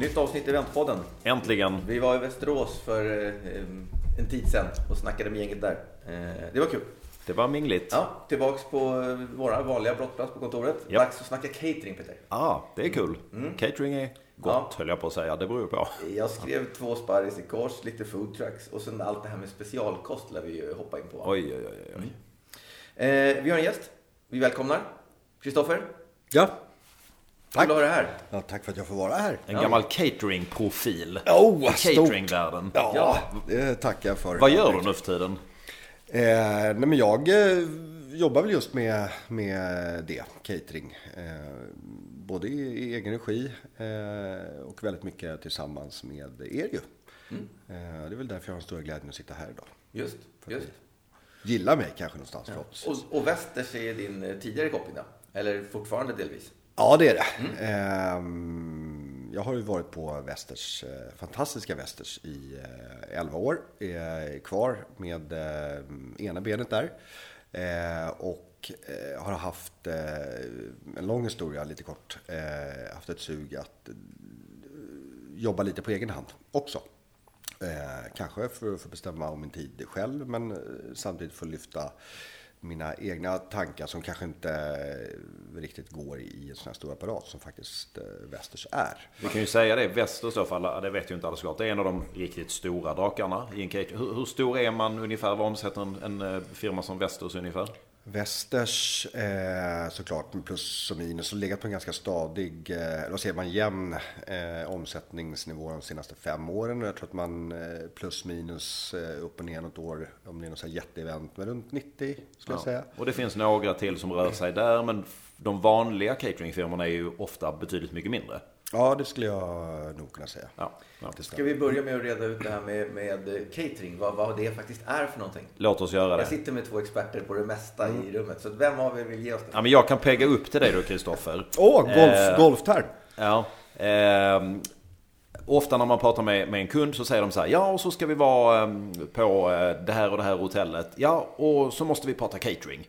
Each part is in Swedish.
Nytt avsnitt i Eventpodden. Äntligen! Vi var i Västerås för eh, en tid sedan och snackade med gänget där. Eh, det var kul. Det var mingligt. Ja, tillbaks på eh, våra vanliga brottplats på kontoret. Japp. Dags att snacka catering Peter. Ah, det är kul. Catering är gott Ja. höll jag på att säga. Det beror ju på. Jag skrev två sparris i kors, lite food trucks och sen allt det här med specialkost lär vi ju hoppa in på. Oj, oj, oj. oj. Eh, vi har en gäst. Vi välkomnar Kristoffer. Ja. Kul att ha här. ja, tack för att jag får vara här. En gammal cateringprofil. Oh, cateringvärlden. Ja, Ja. det tackar jag för. Vad gör du nu för tiden? Eh, nej, men jag eh, jobbar väl just med, med det, catering. Eh, både i, i egen regi eh, och väldigt mycket tillsammans med er ju. Mm. Eh, det är väl därför jag har den stora glädjen att sitta här idag. Just, just. Gillar mig kanske någonstans förhoppningsvis. Och, och Västers är din eh, tidigare koppling då? Eller fortfarande delvis? Ja, det är det. Ehm, jag har ju varit på Västers, eh, fantastiska Västers i eh, 11 år. Är kvar med eh, ena benet där. Eh, och eh, har haft eh, en lång historia, lite kort. Eh, haft ett sug att eh, jobba lite på egen hand också. Eh, kanske för att få bestämma om min tid själv, men eh, samtidigt få lyfta mina egna tankar som kanske inte eh, riktigt går i en sån här stor apparat som faktiskt eh, Västers är. Vi kan ju säga det, Väster i så fall, det vet ju inte alls klart. Det är en av de riktigt stora drakarna i en catering. Hur, hur stor är man ungefär? Vad omsätter en, en eh, firma som Västers ungefär? Västers eh, såklart med plus och minus har legat på en ganska stadig, eh, vad säger man, jämn eh, omsättningsnivå de senaste fem åren. Och jag tror att man eh, plus minus eh, upp och ner något år, om det är något så här jätteevent, men runt 90 skulle jag säga. Och det finns några till som rör sig där, men de vanliga cateringfirmorna är ju ofta betydligt mycket mindre. Ja, det skulle jag nog kunna säga. Ja, ja. Ska vi börja med att reda ut det här med, med eh, catering? Vad, vad det faktiskt är för någonting? Låt oss göra Jag det. sitter med två experter på det mesta i rummet. Så vem av er vill ge oss det? Ja, men jag kan pegga upp till dig då, Kristoffer. Åh, golf, Eh, golfterm! Ja. ehm, ofta när man pratar med, med en kund så säger de så här. Ja, och så ska vi vara ehm, på eh, det här och det här hotellet. Ja, och så måste vi prata catering.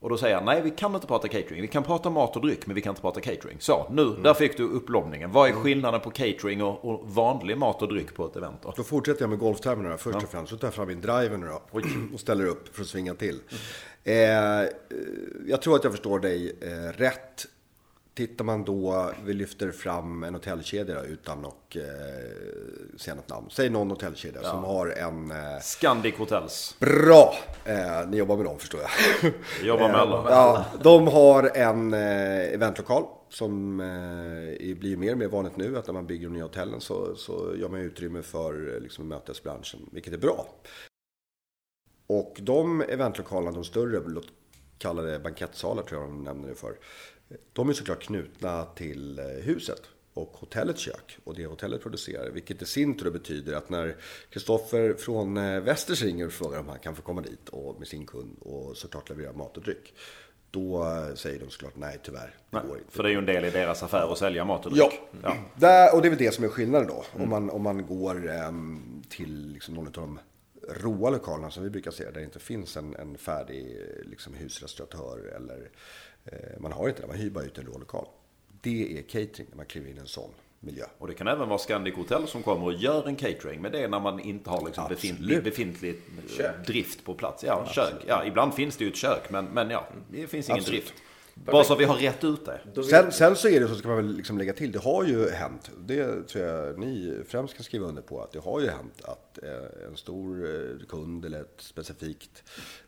Och då säger jag, nej vi kan inte prata catering. Vi kan prata mat och dryck, men vi kan inte prata catering. Så, nu, där fick du upplobbningen. Vad är skillnaden på catering och, och vanlig mat och dryck på ett event då? Då fortsätter jag med golftermerna först och främst. Så tar jag fram min driver nu då och ställer upp för att svinga till. Eh, eh, jag tror att jag förstår dig eh, rätt. Tittar man då, vi lyfter fram en hotellkedja då, utan att eh, säga något namn. Säg någon hotellkedja som har en... Eh, Scandic Hotels. bra! Eh, ni jobbar med dem förstår jag. Jobbar med alla. Ja, de har en eh, eventlokal som eh, blir mer och mer vanligt nu. Att när man bygger de nya hotellen så, så gör man utrymme för eh, liksom, mötesbranschen, vilket är bra. Och de eventlokalerna, de större, låt kalla det bankettsalar tror jag de nämner det för. De är såklart knutna till eh, huset och hotellets kök och det hotellet producerar. Vilket i sin tur betyder att när Kristoffer från eh, Västers ringer och frågar om han kan få komma dit och med sin kund och såklart leverera mat och dryck. Då eh, säger de såklart nej tyvärr, det Nej, går inte. för det är ju en del i deras affär att sälja mat och Ja, dryck. Ja. Där, och det är väl det som är skillnaden då. Om, man, om man går ehm, till liksom någon av de råa lokalerna som vi brukar se, där det inte finns en, en färdig liksom, husrestauratör eller man har inte det, man hyr bara ut en rå lokal. Det är catering när man kliver in i en sån miljö. Och det kan även vara Scandic Hotel som kommer och gör en catering. Men det är när man inte har liksom Absolut. befintlig, befintlig eh, Kök. drift på plats. Ja, kök. Ja, ibland finns det ju ett kök, men, men ja, det finns ingen Absolut. drift. Bara så vi har rätt ut det. Sen, sen så är det så, ska man väl liksom lägga till, det har ju hänt, det tror jag ni främst kan skriva under på, att det har ju hänt att eh, en stor eh, kund eller ett specifikt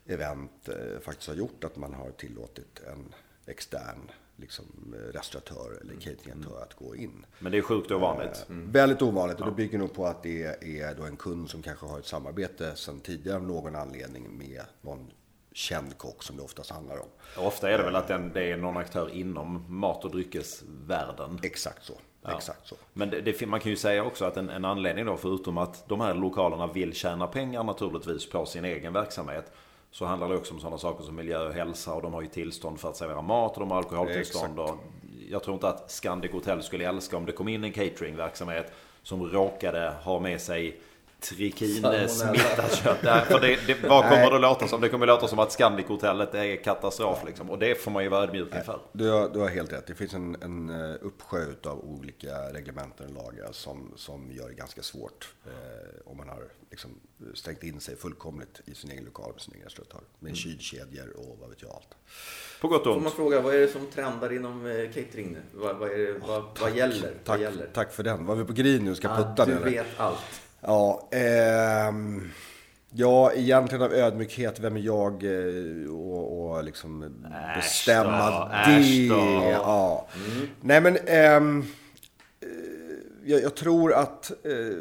event eh, faktiskt har gjort att man har tillåtit en extern liksom, eh, restauratör eller cateringaktörer att gå in. Men det är sjukt ovanligt. Väldigt ovanligt och det bygger nog på att det är då en kund som kanske har ett samarbete sedan tidigare av någon anledning med någon känd kock som det oftast handlar om. Ofta är det väl att den, det är någon aktör inom mat och dryckesvärlden. Exakt så. Exakt så. Men det, det, man kan ju säga också att en, en anledning då, förutom att de här lokalerna vill tjäna pengar naturligtvis på sin egen verksamhet. Så handlar det också om sådana saker som miljö och hälsa och de har ju tillstånd för att servera mat och de har alkoholtillstånd. Och jag tror inte att Scandic Hotel skulle älska om det kom in en cateringverksamhet som råkade ha med sig trikinesmittat kött. Nej, för det, det, vad kommer det låta som? Det kommer låta som att Scandic-hotellet är katastrof liksom. Och det får man ju vara ödmjuk inför. Du har, du har helt rätt. Det finns en, en eh, uppsjö av olika reglementen och lagar som, som gör det ganska svårt eh, om man har liksom stängt in sig fullkomligt i sin egen lokal med sin egen restaurang. Med mm. kylkedjor och vad vet jag allt. På gott och ont. Får man fråga, vad är det som trendar inom eh, catering nu? Vad, vad, är det, vad, tack, vad gäller? Tack, vad gäller? tack för den. Var vi på green nu? Ska ja, putta nu? Du vet allt. Ja, ehm, ja, egentligen av ödmjukhet, vem är jag eh, och, och liksom bestämma då, det? Ja. Mm. Nej men, eh, jag, jag, tror att eh,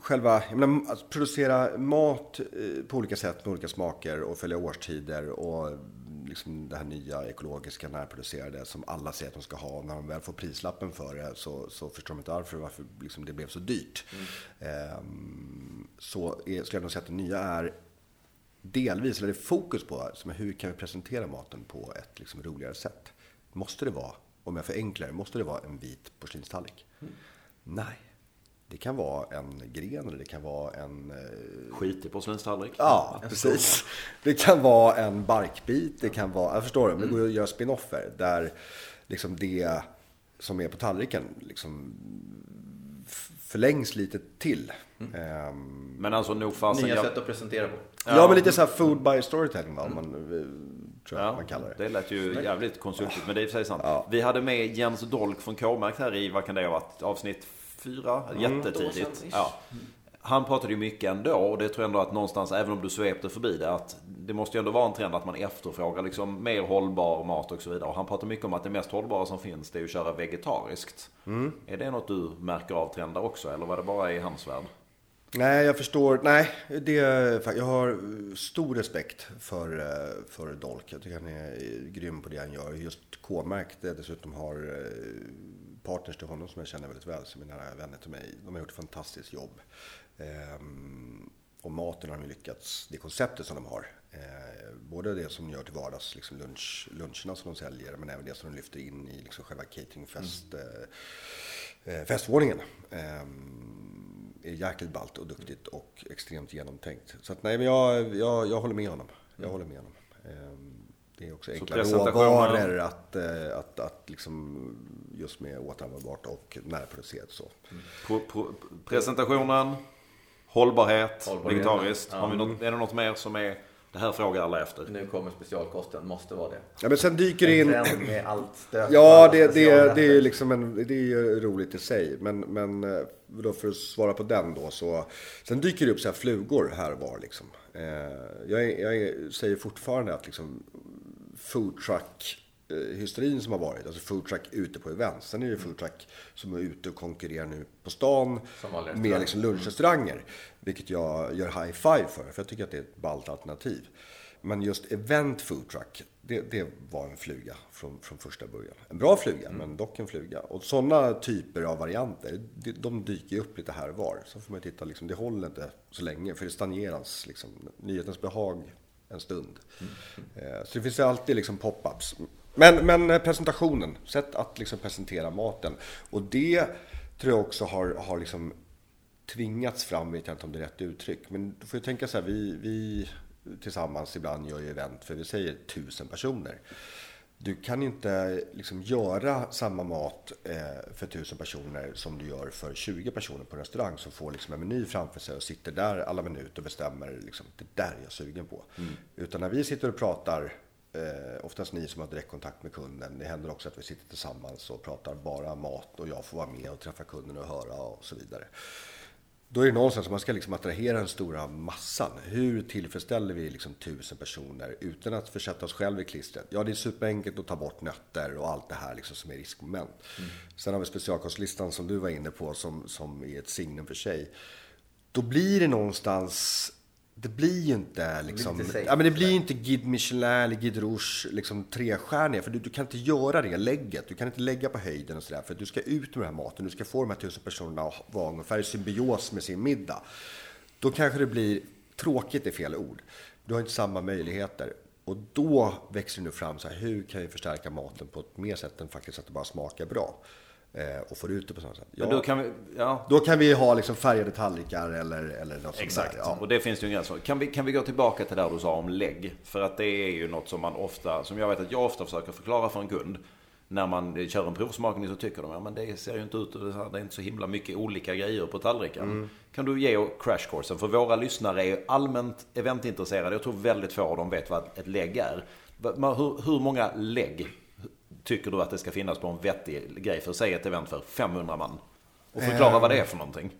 själva, menar, att producera mat eh, på olika sätt med olika smaker och följa årstider och liksom det här nya ekologiska närproducerade som alla säger att de ska ha. När de väl får prislappen för det så, så förstår de inte varför, varför liksom det blev så dyrt. Mm. Um, så är, skulle jag nog säga att det nya är delvis, eller det är fokus på, som är hur kan vi presentera maten på ett liksom roligare sätt. Måste det vara, om jag förenklar måste det vara en vit porslinstallrik? Mm. Nej. Det kan vara en gren eller det kan vara en... Eh... Skitig porslinstallrik. Ja, precis. Det kan vara en barkbit. Det kan vara... Jag förstår. Mm. Det går att göra spinoffer där liksom det som är på tallriken liksom förlängs lite till. Mm. Um, men alltså nog fasen... Nya jag... sätt att presentera på. Ja, ja, men lite så här food by storytelling va, mm. man, eh, tror jag ja, man kallar det. Det lät ju jävligt konsultigt, men det är i och för sig sant. Ja. Vi hade med Jens Dolk från K-märkt här i, vad kan det ha varit, avsnitt fyra, mm. jättetidigt. Ja. Han pratade ju mycket ändå och det tror jag ändå att någonstans, även om du svepte förbi det, att det måste ju ändå vara en trend att man efterfrågar liksom mer hållbar mat och så vidare. Och han pratar mycket om att det mest hållbara som finns det är att köra vegetariskt. Mm. Är det något du märker av trender också eller var det bara i hans värld? Nej, jag förstår. Nej, det, jag har stor respekt för, eh, för Dolk. Jag tycker han är grym på det han gör. Just K-märkt dessutom har eh, partners till honom som jag känner väldigt väl, som är nära vänner till mig. De har gjort ett fantastiskt jobb. Ehm, och maten har de lyckats, det konceptet som de har. Eh, både det som gör till vardags, liksom lunch, luncherna som de säljer, men även det som de lyfter in i liksom själva cateringfest, mm. eh, eh festvåningen. Eh, är jäkligt ballt och duktigt och extremt genomtänkt. Så att, nej, men jag, jag, jag håller med honom. Jag mm. håller med honom. Det är också enkla råvaror att, eh, att, att liksom just med återanvändbart och närproducerat så. Mm. presentationen, hållbarhet, hållbarhet vegetariskt. Ja. Har vi något, är det något mer som är det här frågar alla efter. Nu kommer specialkosten, måste vara det. Ja, men sen dyker det in... med allt stök Ja, det, det, det, är liksom en, det är ju roligt i sig. Men, men eh, då för att svara på den då så... Sen dyker det upp så här flugor här och var liksom. Eh, jag, jag säger fortfarande att liksom foodtruck hysterin som har varit. Alltså foodtruck ute på event. Sen är det foodtruck som är ute och konkurrerar nu på stan med liksom lunchrestauranger. Vilket jag gör high five för, för jag tycker att det är ett ballt alternativ. Men just event foodtruck, det, det var en fluga från, från första början. En bra fluga, mm. men dock en fluga. Och sådana typer av varianter, de dyker upp lite här och var. Så får man titta, liksom, det håller inte så länge, för det stagneras. Liksom, nyhetens behag en stund. Mm. Så det finns alltid liksom pop-ups. Men, men eh, presentationen, sätt att liksom presentera maten. Och det tror jag också har, har liksom tvingats fram, vet jag inte om det är rätt uttryck. Men du får ju tänka så här, vi, vi tillsammans ibland gör ju event för vi säger tusen personer. Du kan inte liksom göra samma mat eh, för tusen personer som du gör för 20 personer på en restaurang som får liksom en meny framför sig och sitter där alla minuter och bestämmer liksom, det där är jag sugen på. Mm. Utan när vi sitter och pratar, eh, oftast ni som har direktkontakt med kunden, det händer också att vi sitter tillsammans och pratar bara mat och jag får vara med och träffa kunden och höra och så vidare. Då är det någonstans man ska liksom attrahera den stora massan. Hur tillfredsställer vi liksom tusen personer utan att försätta oss själva i klistret? Ja, det är superenkelt att ta bort nötter och allt det här liksom som är riskmoment. Mm. Sen har vi specialkostlistan som du var inne på som, som är ett signum för sig. Då blir det någonstans det blir ju inte liksom, det ja, men det blir inte Guide Michelin eller Guide Rouge liksom trestjärniga. För du, du, kan inte göra det lägget. Du kan inte lägga på höjden och sådär. För du ska ut med den här maten. Du ska få de här tusen personerna att vara ungefär i symbios med sin middag. Då kanske det blir, tråkigt är fel ord. Du har inte samma möjligheter. Och då växer det nu fram så här, hur kan vi förstärka maten på ett mer sätt än faktiskt att det bara smakar bra. Eh, och får ut det på samma sätt. Ja, då kan vi, ja, då kan vi ha liksom färgade tallrikar eller, eller något sånt Exakt, där. Ja. och det finns ju en gräns för. Kan vi, kan vi gå tillbaka till det du sa om lägg? För att det är ju något som man ofta, som jag vet att jag ofta försöker förklara för en kund. När man kör en provsmakning så tycker de, ja men det ser ju inte ut, det är inte så himla mycket olika grejer på tallriken. Mm. Kan du ge crash coursen? För våra lyssnare är allmänt eventintresserade. Jag tror väldigt få av dem vet vad ett lägg är. Hur, hur många lägg tycker du att det ska finnas på en vettig grej för, säg ett event för 500 man? Och förklara vad det är för någonting.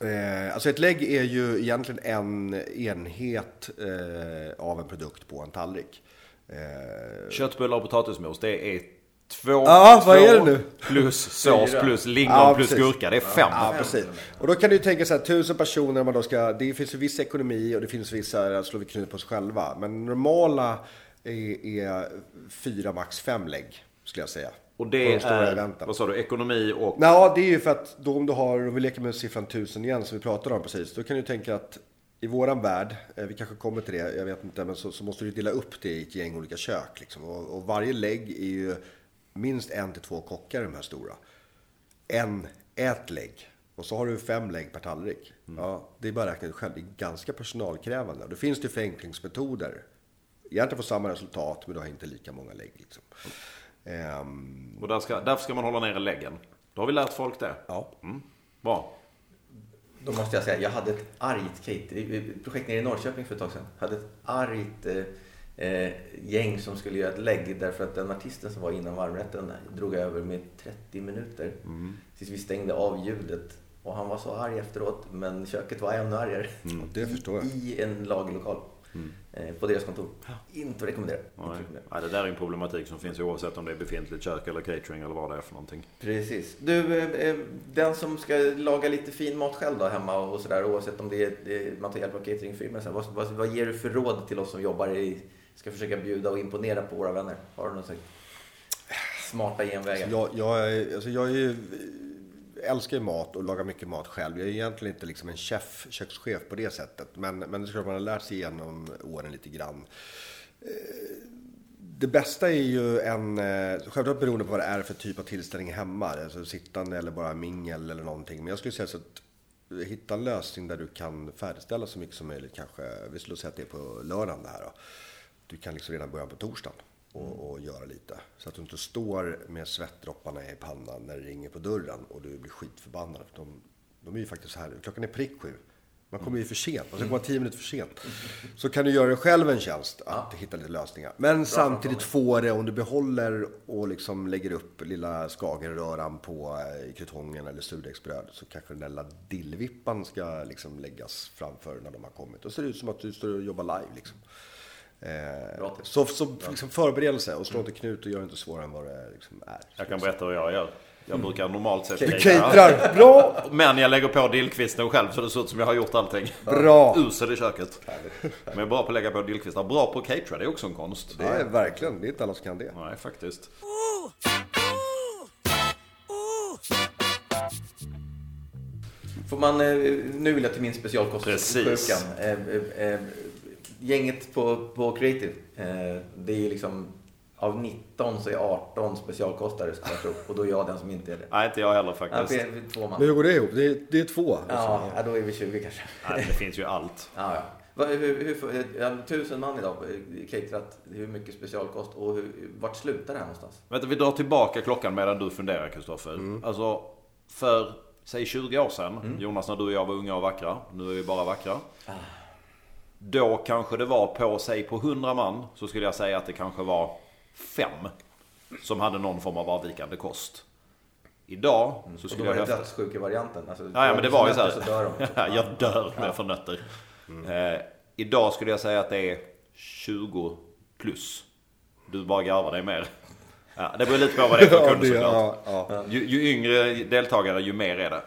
Eh, alltså ett lägg är ju egentligen en enhet eh, av en produkt på en tallrik. Eh, Köttbullar och potatismos, det är två, vad två är det nu? plus sås plus lingon Ja, plus gurka. Det är fem. Ja, precis. Och då kan du tänka så här, tusen personer, man då ska, det finns ju viss ekonomi och det finns vissa, slår vi knut på oss själva. Men normala är, är fyra, max fem lägg, skulle jag säga. Och det är, eventen. vad sa du, ekonomi och... Ja, det är ju för att då om du har, om vi leker med siffran tusen igen som vi pratade om precis, då kan du tänka att i våran värld, eh, vi kanske kommer till det, jag vet inte, men så, så måste du dela upp det i ett gäng olika kök. Liksom. Och, och varje lägg är ju minst en till två kockar de här stora. En, ett lägg. Och så har du fem lägg per tallrik. Ja, det är bara att räkna ut själv. Det är ganska personalkrävande. Då finns det förenklingsmetoder. Egentligen får samma resultat, men du har inte lika många lägg. Liksom. Ehm, Och där ska, därför ska man hålla nere läggen. Då har vi lärt folk det. ja. Mm. Bra. Då måste jag säga, jag hade ett argt catering, projekt nere i Norrköping för ett tag sedan. Jag hade ett argt eh, eh, gäng som skulle göra ett lägg därför att den artisten som var innan varmrätten drog över med 30 minuter. Tills vi stängde av ljudet. Och han var så arg efteråt, men köket var ännu argare. det förstår jag. I en lagerlokal. Eh, på deras kontor. Inte att rekommendera. Inte rekommendera. Nej, det där är en problematik som finns oavsett om det är befintligt kök eller catering eller vad det är för någonting. Precis. Du, eh, eh, den som ska laga lite fin mat själv då hemma och sådär oavsett om det är, man tar hjälp av cateringfirmor. Vad, vad, vad ger du för råd till oss som jobbar i, ska försöka bjuda och imponera på våra vänner? Har du något sånt smarta genvägar? Jag, jag, är- alltså jag är ju, älskar ju mat och lagar mycket mat själv. Jag är egentligen inte liksom en chef, kökschef på det sättet. Men, men det ska man ha lärt sig genom åren lite grann. Eh, det bästa är ju en, eh, självklart beroende på vad det är för typ av tillställning hemma. Alltså sittande eller bara mingel eller någonting. Men jag skulle säga så att hitta en lösning där du kan färdigställa så mycket som möjligt kanske. Vi skulle säga att det är på lördagen det här då. Du kan liksom redan börja på torsdagen och, och göra lite. Så att du inte står med svettdropparna i pannan när det ringer på dörren och du blir skitförbannad. För de, de är ju faktiskt så här, klockan är prick sju. Man kommer ju för sent, man ska komma tio minuter för sent. Så kan du göra dig själv en tjänst att hitta lite lösningar. Men samtidigt få det, om du behåller och liksom lägger upp lilla skagenröran på eh, krutongen eller surdegsbröd så kanske den där lilla dillvippan ska liksom läggas framför när de har kommit. Då ser det ut som att du står och jobbar live liksom. Eh, så så liksom förberedelse och slå inte knut och gör inte svårare än vad det liksom är. Jag kan berätta hur jag gör. Jag brukar normalt sett Du catera. caterar, bra! Men jag lägger på dillkvisten själv så det ser ut som jag har gjort allting. Bra! Usel i köket. Men jag är bra på att lägga på dillkvistar. Bra på att catera, det är också en konst. Det är verkligen, det är inte alla som kan det. Nej, faktiskt. Får man, eh, nu vill jag till min specialkost. Precis. Sjukan. Eh, eh, eh, gänget på, på Creative, eh, det är ju liksom av 19 så är 18 specialkostare skulle jag tro. Och då är jag den som inte är det. Nej, inte jag heller Ja, faktiskt. är två man. Men hur går det ihop? Det är, det är två. Ja, ja, då är vi 20 kanske. Nej, det finns ju allt. Ja, ja. Hur, hur, hur, ja, tusen man idag, eh, caterat. Hur mycket specialkost och hur, vart slutar det här någonstans? Vänta, vi drar tillbaka klockan medan du funderar Kristoffer. Alltså, för säg 20 år sedan, Jonas när du och jag var unga och vackra. Nu är vi bara vackra. Då kanske det var på, säg på 100 man, så skulle jag säga att det kanske var fem som hade någon form av avvikande kost. Idag så Och då skulle var jag det hävda... dödssjukevarianten. Alltså, Ja, ja, men det var ju så så dör de. här. jag dör med för nötter. Eh, idag skulle jag säga att det är 20 plus. Du bara garvar dig mer. Ja, det beror lite på vad det är för Ja, kund det, såklart. ja, ja. Ju, ju yngre deltagare, ju mer är det.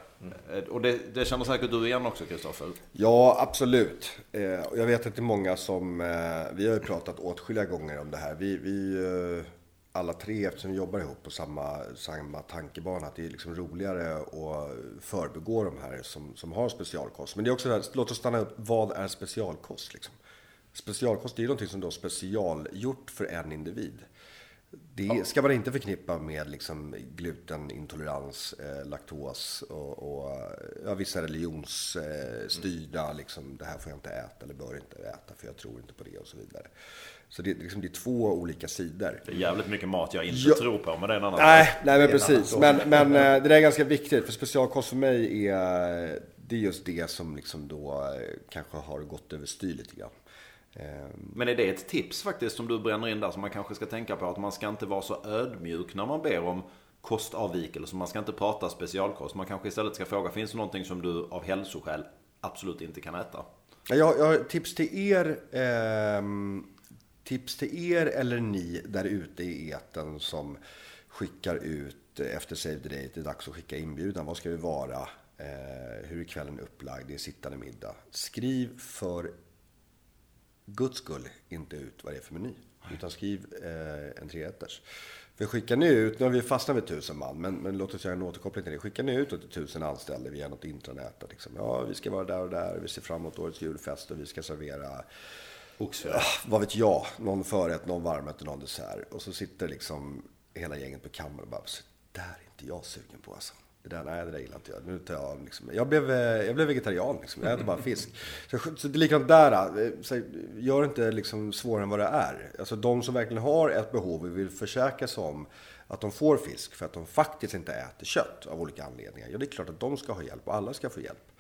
Eh, och det, det känner säkert du igen också Kristoffer. ja, absolut. Eh, och jag vet att det är många som, eh, vi har ju pratat åtskilliga gånger om det här. Vi, vi eh, alla tre, eftersom vi jobbar ihop på samma, samma tankebana, att det är liksom roligare att förbegå de här som, som har specialkost. Men det är också det här, låt oss stanna upp, vad är specialkost liksom? Specialkost det är ju någonting som då har specialgjort för en individ. Det ska man inte förknippa med liksom glutenintolerans, eh, laktos och, och ja, vissa religionsstyrda, eh, liksom, det här får jag inte äta eller bör inte äta för jag tror inte på det och så vidare. Så det, liksom, det är två olika sidor. Det är jävligt mycket mat jag inte ja. tror på, men det är en annan Nej, nej men precis. Men, men eh, det där är ganska viktigt, för specialkost för mig är det är just det som liksom då eh, kanske har gått överstyr lite grann. Ehm. Men är det ett tips faktiskt som du bränner in där som man kanske ska tänka på? Att man ska inte vara så ödmjuk när man ber om kostavvikelse. Man ska inte prata specialkost. Man kanske istället ska fråga, finns det någonting som du av hälsoskäl absolut inte kan äta? Jag, jag har tips till er. Eh, tips till er eller ni där ute i eten som skickar ut efter Save the Date. Det är dags att skicka inbjudan. Vad ska vi vara? Eh, hur är kvällen upplagd? Det är sittande middag. Skriv för guds skull inte ut vad det är för meny. Utan skriv eh, en trerätters. För skicka nu ut, nu har vi fastnat vid tusen man, men, men låt oss göra en återkoppling till det. Skicka nu ut till tusen anställda via något intranät. Liksom. Ja, vi ska vara där och där, vi ser fram emot årets julfest och vi ska servera Oxfjärd. Ja, vad vet jag, någon förrätt, någon varmrätt och någon dessert. Och så sitter liksom hela gänget på kammaren och bara, där är inte jag sugen på alltså. Det där, nej, det där gillar inte jag. Nu tar jag, liksom, jag, blev, eh, jag blev vegetarian, liksom. jag äter bara fisk. Så, så det är likadant där. Eh, så, gör inte liksom svårare än vad det är. Alltså de som verkligen har ett behov och vill försäkra sig om att de får fisk för att de faktiskt inte äter kött av olika anledningar. Ja, det är klart att de ska ha hjälp och alla ska få hjälp.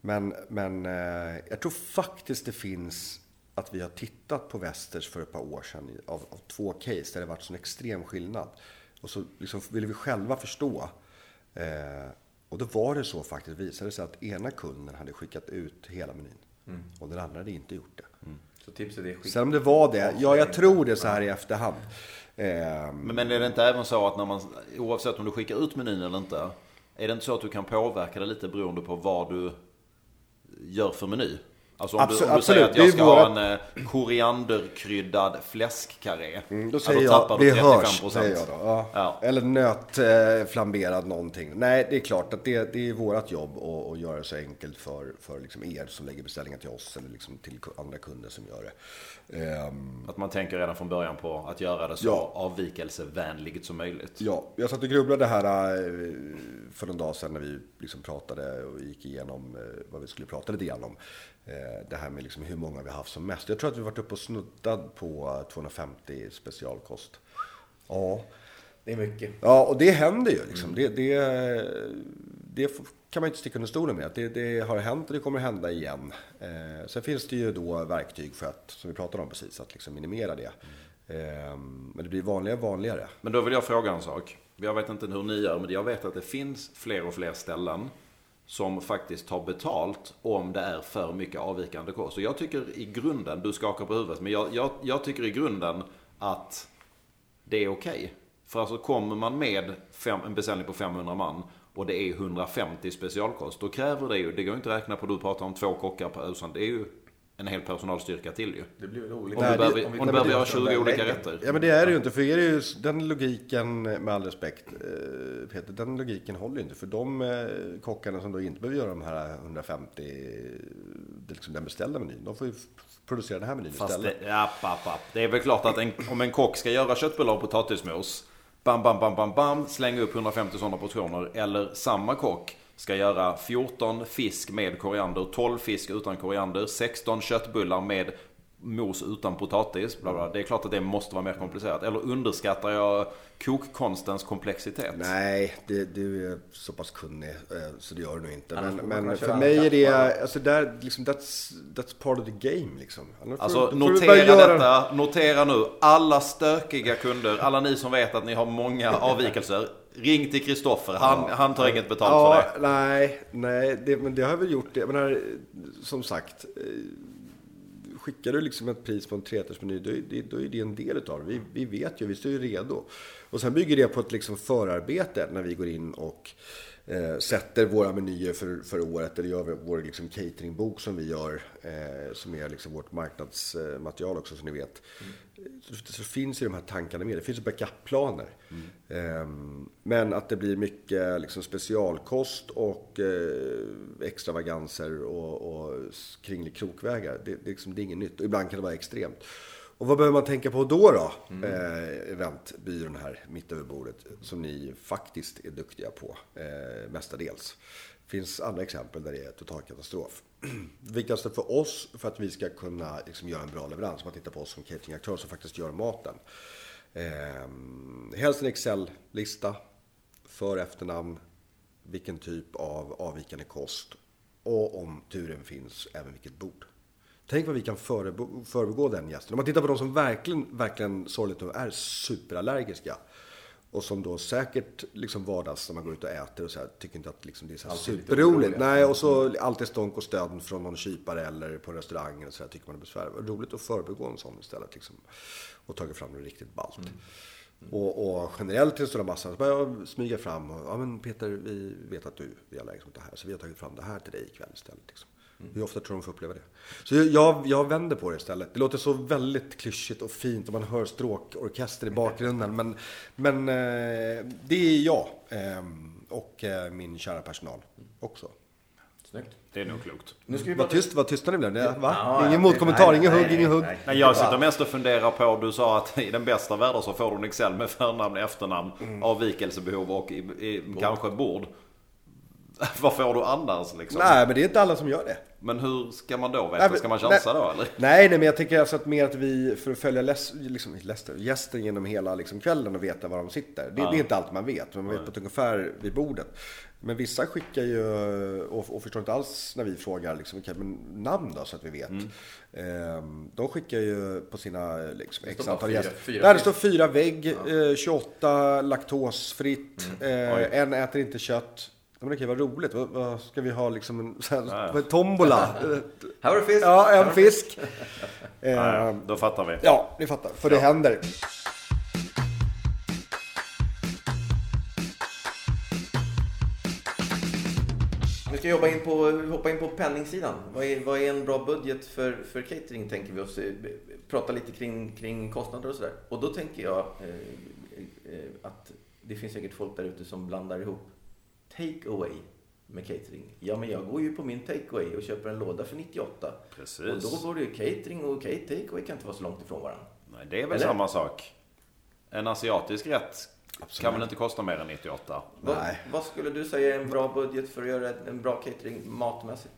Men, men eh, jag tror faktiskt det finns att vi har tittat på Västers för ett par år sedan av, av två case där det varit sån extrem skillnad. Och så liksom ville vi själva förstå Eh, och då var det så faktiskt, visade sig att ena kunden hade skickat ut hela menyn. Mm. Och den andra hade inte gjort det. Mm. Så tipset är Sen om det var det, ja jag tror det så här i efterhand. Eh, men, men är det inte även så att när man, oavsett om du skickar ut menyn eller inte, är det inte så att du kan påverka det lite beroende på vad du gör för meny? Alltså om, absolut, du, om du säger att jag ska våra... ha en eh, korianderkryddad fläskkarré. Mm, då säger ja, då jag, vi hörs, säger jag då. Ja. Ja. Eller nötflamberad eh, någonting. Nej, det är klart att det, det är vårt jobb att, att göra det så enkelt för, för liksom er som lägger beställningar till oss eller liksom till andra kunder som gör det. Um, att man tänker redan från början på att göra det så ja. avvikelsevänligt som möjligt. Ja, jag satt och grubblade här eh, för en dag sedan när vi liksom pratade och gick igenom eh, vad vi skulle prata lite grann om. Eh, det här med liksom hur många vi har haft som mest. Jag tror att vi varit uppe och snuddat på 250 specialkost. Ja. Det är mycket. Ja, och det händer ju liksom. Mm. Det, det, det kan man inte sticka under stolen med. Det, det har hänt och det kommer hända igen. Eh, sen finns det ju då verktyg för att, som vi pratade om precis, att liksom minimera det. Eh, men det blir vanligare och vanligare. Men då vill jag fråga en sak. Jag vet inte hur ni gör, men jag vet att det finns fler och fler ställen som faktiskt tar betalt om det är för mycket avvikande kost. Och jag tycker i grunden, du skakar på huvudet, men jag, jag, jag tycker i grunden att det är okej. Okay. För alltså kommer man med fem, en beställning på 500 man och det är 150 specialkost, då kräver det ju, det går inte att räkna på, du pratar om två kockar per utan det är ju en hel personalstyrka till ju. Det blir väl olika. Om, Nej, du behöver, om, om du behöver göra 20 olika rätter. Ja men det är det ju inte. För er är ju den logiken, med all respekt eh, Peter, den logiken håller ju inte. För de eh, kockarna som då inte behöver göra de här 150, liksom den beställda menyn, de får ju producera den här menyn Fast istället. Det, ja, app, app. det är väl klart att en, om en kock ska göra köttbullar och potatismos, bam, bam, bam, bam, bam, slänga upp 150 sådana portioner. Eller samma kock ska göra 14 fisk med koriander, 12 fisk utan koriander, 16 köttbullar med mos utan potatis. Bla bla. Det är klart att det måste vara mer komplicerat. Eller underskattar jag kokkonstens komplexitet? Nej, det, du är så pass kunnig eh, så det gör du nog inte. Men, men för mig är det, alltså där, liksom, that's, that's part of the game liksom. Annars alltså får, notera detta, göra... notera nu. Alla stökiga kunder, alla ni som vet att ni har många avvikelser. Ring till Kristoffer, han, ja. han tar inget betalt ja, för det. Nej, nej det, men det har jag väl gjort. Jag menar, som sagt, eh, skickar du liksom ett pris på en trerättersmeny, då, är, då är det en del utav det. Vi, vi vet ju, vi står ju redo. Och sen bygger det på ett liksom förarbete när vi går in och eh, sätter våra menyer för, för året, eller gör vår liksom cateringbok som vi gör, eh, som är liksom vårt marknadsmaterial också som ni vet. Mm. Så, så, finns ju de här tankarna med. Det finns ju backupplaner. Mm. Eh, men att det blir mycket liksom specialkost och eh, extravaganser och, och kringlig krokvägar, det, det, liksom, det är inget nytt. Och ibland kan det vara extremt. Och vad behöver man tänka på då då? Eh, eventbyrån här mitt över bordet. Som ni faktiskt är duktiga på. Eh, mestadels. Det finns andra exempel där det är total katastrof. Det viktigaste för oss för att vi ska kunna liksom, göra en bra leverans. Om man tittar på oss som cateringaktör som faktiskt gör maten. Eh, helst en Excel-lista. För efternamn. Vilken typ av avvikande kost. Och om turen finns, även vilket bord. Tänk vad vi kan förebå, förbegå den gästen. Om man tittar på de som verkligen, verkligen sorgligt nog är superallergiska. Och som då säkert liksom vardags när man går ut och äter och så här, tycker inte att liksom det är så superroligt. Nej, och så alltid stånk och stöd från någon kypare eller på restaurangen och så här, tycker man är besvärligt. Roligt att förbegå en sån istället liksom. Och tagit fram det riktigt ballt. Mm. Och, och generellt till den stora massan så börjar jag smyga fram och, ja men Peter, vi vet att du är allergisk mot det här, så vi har tagit fram det här till dig ikväll istället. Liksom. Mm. Hur ofta tror du de får uppleva det? Så jag- jag, vänder på det istället. Det låter så väldigt klyschigt och fint och man hör stråkorkester i bakgrunden. Men, men eh, det är jag eh, och eh, min kära personal också. Snyggt. Det är nog klokt. Nu ska vi Vad prata... tyst, vad tystnade ni blev? Va? Ja, ingen motkommentar, ingen hugg, ingen hugg. nej. Nej, jag sitter mest och funderar på, du sa att i den bästa världen så får du en Excel med förnamn, efternamn, Mm. avvikelsebehov och i, i, kanske bord. Vad får du annars liksom? Nej, men det är inte alla som gör det. Men hur ska man då Nej, veta? men- Ska man chansa då eller? Nej, nej, men jag tänker alltså att mer att vi, för att följa läs, liksom, läster, gästen genom hela liksom, kvällen och veta var de sitter. Det, det är inte allt man vet, men man vet på ett ungefär vid bordet. Men vissa skickar ju, och, och förstår inte alls när vi frågar liksom, okej, men namn då så att vi vet. Ehm, de skickar ju på sina liksom, x antal fyra- gäster. fyra Där det står fyra vägg, eh, 28 laktosfritt, eh, en äter inte kött. Ja, Men okej, vad roligt. Vad, vad ska vi ha liksom en så här, tombola? Här var det fisk! Ja, en fisk. Eh, då fattar vi. Ja, ni fattar. För det händer. Vi ska jobba in på, hoppa in på penningsidan. Vad är, vad är en bra budget för, för catering tänker vi oss. eh, Prata lite kring, kring kostnader och sådär. Och då tänker jag eh, eh, att det finns säkert folk där ute som blandar ihop take away med catering. Ja, men jag går ju på min take away och köper en låda för 98. Precis. Och då går det ju catering och take away kan inte vara så långt ifrån varandra. Nej, det är väl Eller? samma sak. En asiatisk rätt kan väl inte kosta mer än 98? Vad, Nej. vad skulle du säga är en bra budget för att göra en bra catering matmässigt?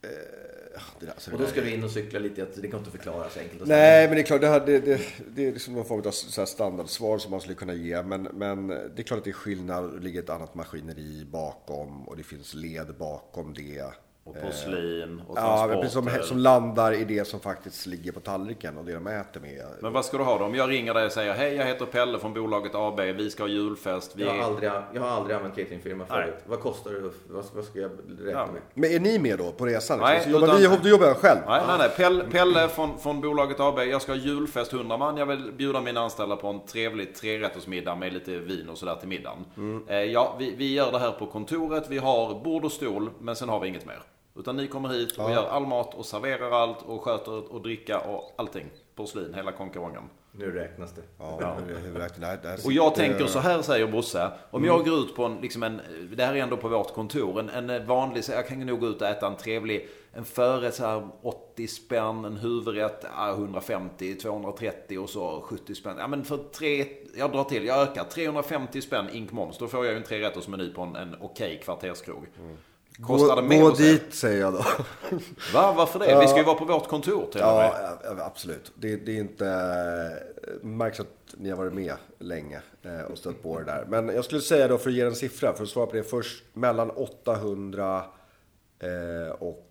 Där, alltså, Och då ska vi in och cykla lite, att det kan inte förklaras enkelt. och Nej, men det är klart, det, här, det, det, det är liksom någon form av så standardsvar som man skulle kunna ge. Men, men det är klart att det är skillnad, det ligger ett annat maskineri bakom och det finns led bakom det. Och porslin och Ja, transporter. precis som, som landar i det som faktiskt ligger på tallriken och det de äter med. Men vad ska du ha då? Om jag ringer dig och säger Hej, jag heter Pelle från bolaget AB. Vi ska ha julfest. Vi Jag har aldrig, jag har aldrig använt cateringfirma Nej. förut. Vad kostar det? Vad, vad ska jag räkna Ja. med? Men är ni med då på resan? Liksom? Nej, så jobbar utan- vi, då jobbar jag själv. Nej, nej, nej. Pelle, Pelle från, från bolaget AB. Jag ska ha julfest 100 man. Jag vill bjuda mina anställda på en trevlig trerättersmiddag med lite vin och sådär till middagen. Eh, ja, vi, vi gör det här på kontoret. Vi har bord och stol, men sen har vi inget mer. Utan ni kommer hit och gör all mat och serverar allt och sköter och dricka och allting. Porslin, hela konkarongen. Nu räknas det. Ja. Det här, det Och jag tänker så här säger Bosse. Om jag går ut på en, liksom en, det här är ändå på vårt kontor, en, en vanlig, jag kan nog gå ut och äta en trevlig, en förrätt så här 80 spänn, en huvudrätt ja, 150, 230 och så 70 spänn. Ja men för tre, jag drar till, jag ökar, 350 spänn ink moms. Då får jag ju en trerättersmeny på en, en okej kvarterskrog. Kostar det Gå, mer gå dit säger jag då. Va? Varför det? Vi ska ju vara på vårt kontor till. Ja, ja, absolut. Det, det är inte... Det märks att ni har varit med länge eh, och stött på det där. Men jag skulle säga då, för att ge en siffra, för att svara på det först, mellan 800 eh, och...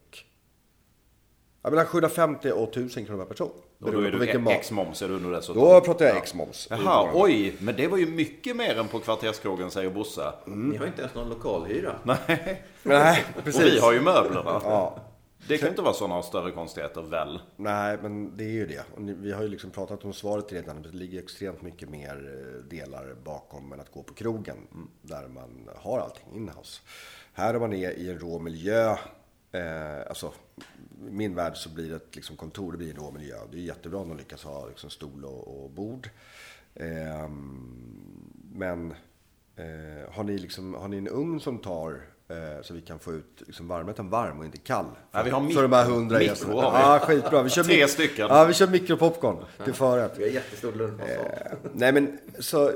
Ja, mellan 750 och 1000 kronor per person. Och då är du mat. ex-moms, är du nu dessutom? Då pratar jag ex-moms. Jaha, oj, men det var ju mycket mer än på kvarterskrogen säger Bosse. Ni har inte ens någon lokalhyra. Nej, Nej, och precis. vi har ju möblerna. Ja. Det kan ju inte vara sådana större konstigheter väl? Nej, men det är ju det. Och vi har ju liksom pratat om svaret redan. Det ligger extremt mycket mer eh, delar bakom än att gå på krogen. Där man har allting inhouse. Här är man är i en rå miljö. Eh, alltså, i min värld så blir det ett liksom, kontor, det blir en rå miljö. Det är jättebra om de lyckas ha liksom, stol och, och bord. Eh, men eh, har, ni liksom, har ni en ugn som tar Eh, så vi kan få ut liksom varmrätten varm och inte kall. Ja, vi har för de här hundra mikro gästerna. har vi. Ja, skitbra. Vi kör Tre stycken. Ja, vi kör mikropopcorn till förrätt. Vi har jättestor lunchmatsal. Eh, nej men så eh,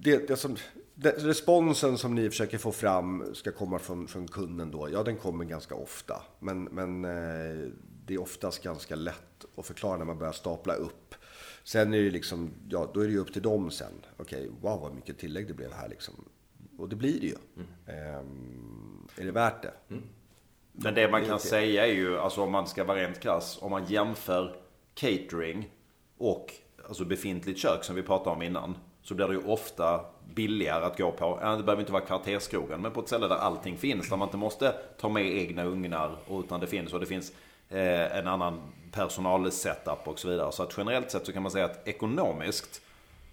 det, det som, responsen som ni försöker få fram ska komma från, från kunden då. Ja, den kommer ganska ofta. Men, men eh, det är oftast ganska lätt att förklara när man börjar stapla upp. Sen är det liksom, ja då är det ju upp till dem sen. Okej, wow vad mycket tillägg det blev här liksom. Och det blir det ju. Ehm, är det värt det? Men det man kan säga är ju, alltså om man ska vara rent krass, om man jämför catering och alltså befintligt kök som vi pratade om innan. Så blir det ju ofta billigare att gå på, det behöver inte vara kvarterskrogen, men på ett ställe där allting finns. Där man inte måste ta med egna ugnar, utan det finns. Och det finns eh, en annan personalsetup och så vidare. Så att generellt sett så kan man säga att ekonomiskt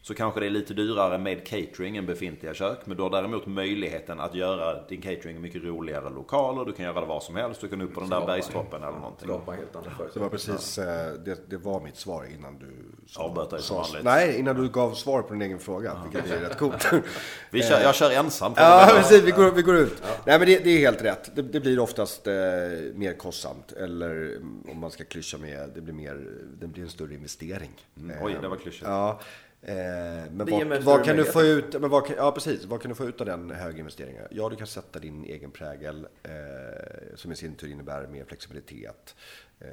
så kanske det är lite dyrare med catering än befintliga kök. Men du har däremot möjligheten att göra din catering i mycket roligare lokaler. Du kan göra det var som helst. Du kan upp på den där bergstoppen eller någonting. Skapa helt andra Det var precis, eh, det, det var mitt svar innan du sa, Avbröt dig som vanligt. Nej, innan du gav svar på din egen fråga, vilket är rätt coolt. Vi kör, jag kör ensam. Ja, precis. Vi går, vi går ut. Nej, men det, det är helt rätt. Det, det blir oftast eh, mer kostsamt. Eller om man ska klyscha med, det blir, mer, det blir en större investering. Mm. Oj, det var klyschigt. Ja. Eh, men vad, vad kan du få ut, men vad ja precis, vad kan du få ut av den höga investeringen? Ja, du kan sätta din egen prägel eh, som i sin tur innebär mer flexibilitet. Eh,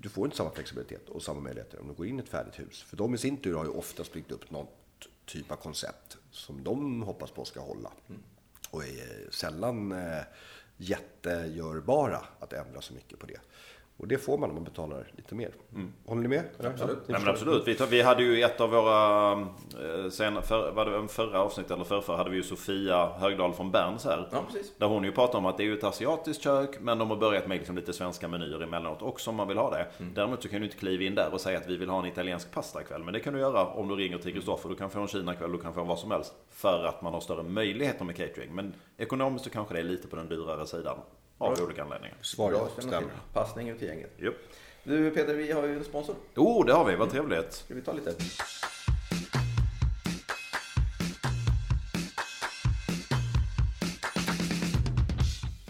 du får inte samma flexibilitet och samma möjligheter om du går in i ett färdigt hus. För de i sin tur har ju oftast byggt upp något typ av koncept som de hoppas på ska hålla. Och är sällan eh, jättegörbara att ändra så mycket på det. Och det får man om man betalar lite mer. Håller ni med? Absolut. Ja, Nej, men absolut. Vi, vi hade ju ett av våra, eh, sen, för, var det en förra avsnitt eller förra, hade vi ju Sofia Högdahl från Berns här. Ja, precis. Där hon ju pratar om att det är ju ett asiatiskt kök men de har börjat med liksom lite svenska menyer emellanåt också om man vill ha det. Däremot så kan du inte kliva in där och säga att vi vill ha en italiensk pastakväll. Men det kan du göra om du ringer till Kristoffer. Du kan få en kinakväll, du kan få vad som helst. För att man har större möjligheter med catering. Men ekonomiskt så kanske det är lite på den dyrare sidan. Av olika anledningar. Bra att känna stämmer. till. Passning ut i gänget. Jo. Du Peter, vi har ju en sponsor. Oh, det har vi. Vad trevligt. Ska vi ta lite?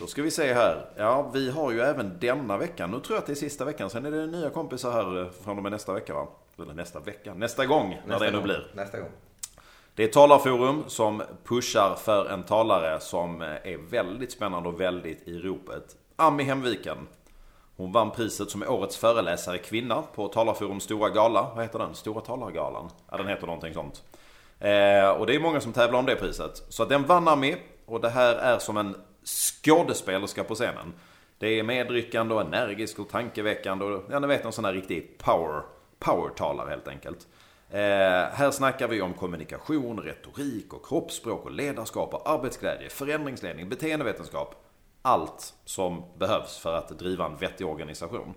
Då ska vi se här. Ja, vi har ju även denna veckan. Nu tror jag att det är sista veckan. Sen är det nya kompisar här eh, från och med nästa vecka va? Eller nästa vecka. Nästa gång, när det nu blir. Nästa gång. Det är talarforum som pushar för en talare som eh, är väldigt spännande och väldigt i ropet. Ami Hemviken. Hon vann priset som årets föreläsare kvinna på Talarforums stora gala. Vad heter den? Stora talargalan? Ja, den heter någonting sånt. Eh, och det är många som tävlar om det priset. Så den vann Ami. Och det här är som en skådespelerska på scenen. Det är medryckande och energisk och tankeväckande och ja, ni vet en sån här riktig power, power-talare helt enkelt. Eh, här snackar vi om kommunikation, retorik och kroppsspråk och ledarskap och arbetsglädje, förändringsledning, beteendevetenskap. Allt som behövs för att driva en vettig organisation.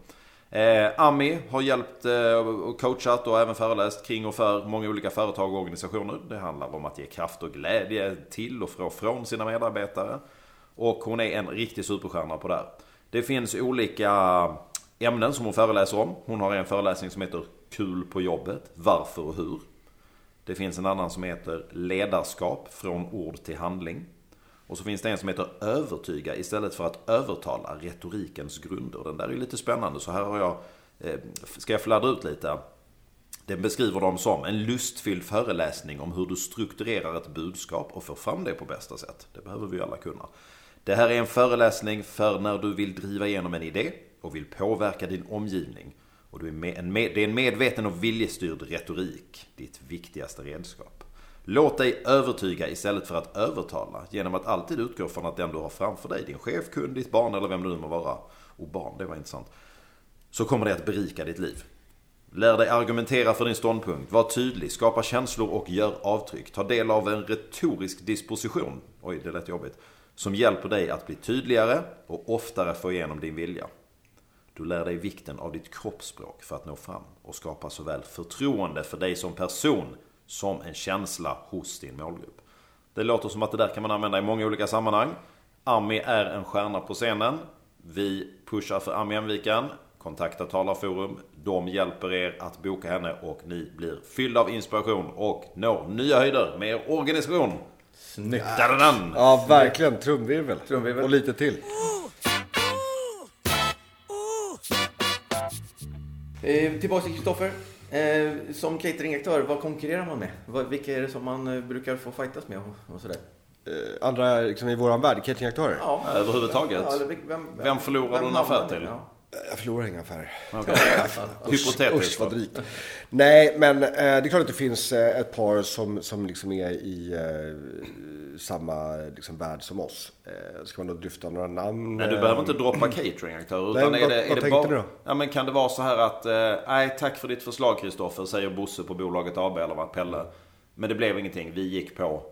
Eh, Ami har hjälpt eh, och coachat och även föreläst kring och för många olika företag och organisationer. Det handlar om att ge kraft och glädje till och från, från sina medarbetare. Och hon är en riktig superstjärna på det här. Det finns olika ämnen som hon föreläser om. Hon har en föreläsning som heter Kul på jobbet, varför och hur. Det finns en annan som heter Ledarskap från ord till handling. Och så finns det en som heter Övertyga istället för att övertala retorikens grunder. Den där är ju lite spännande så här har jag, eh, ska jag fladdra ut lite. Den beskriver dem som en lustfylld föreläsning om hur du strukturerar ett budskap och får fram det på bästa sätt. Det behöver vi ju alla kunna. Det här är en föreläsning för när du vill driva igenom en idé och vill påverka din omgivning. Och du är med, en med, det är en medveten och viljestyrd retorik, ditt viktigaste redskap. Låt dig övertyga istället för att övertala genom att alltid utgå från att den du har framför dig, din chef, kund, ditt barn eller vem du nu må vara, och barn, det var intressant, så kommer det att berika ditt liv. Lär dig argumentera för din ståndpunkt, var tydlig, skapa känslor och gör avtryck. Ta del av en retorisk disposition, oj det lät jobbigt, som hjälper dig att bli tydligare och oftare få igenom din vilja. Du lär dig vikten av ditt kroppsspråk för att nå fram och skapa såväl förtroende för dig som person som en känsla hos din målgrupp. Det låter som att det där kan man använda i många olika sammanhang. Ami är en stjärna på scenen. Vi pushar för Ami Enviken. Kontakta Talarforum. De hjälper er att boka henne och ni blir fyllda av inspiration och når nya höjder med er organisation. Snyggt! Ja, verkligen. Trumvirvel. Trumvirvel. Och lite till. Eh, tillbaka till Kristoffer. Eh, som cateringaktör, vad konkurrerar man med? Vad, vilka är det som man eh, brukar få fightas med och, och sådär? Eh, andra liksom, i våran värld, cateringaktörer. Ja, Överhuvudtaget. Ja, vem, vem, Vem förlorar du en affär till? Ja. Jag förlorar inga affärer. Hypotetiskt. vad drygt. Nej, men eh, det är klart att det finns eh, ett par som, som liksom är i eh, samma liksom, värld som oss. Eh, ska man då dryfta några namn? Nej, du behöver inte droppa cateringaktörer. Utan Nej, är det, vad är det bara, ni då? Ja, men kan det vara så här att, eh, nej tack för ditt förslag Kristoffer, säger Bosse på bolaget AB eller vad, Pelle. Men det blev ingenting, vi gick på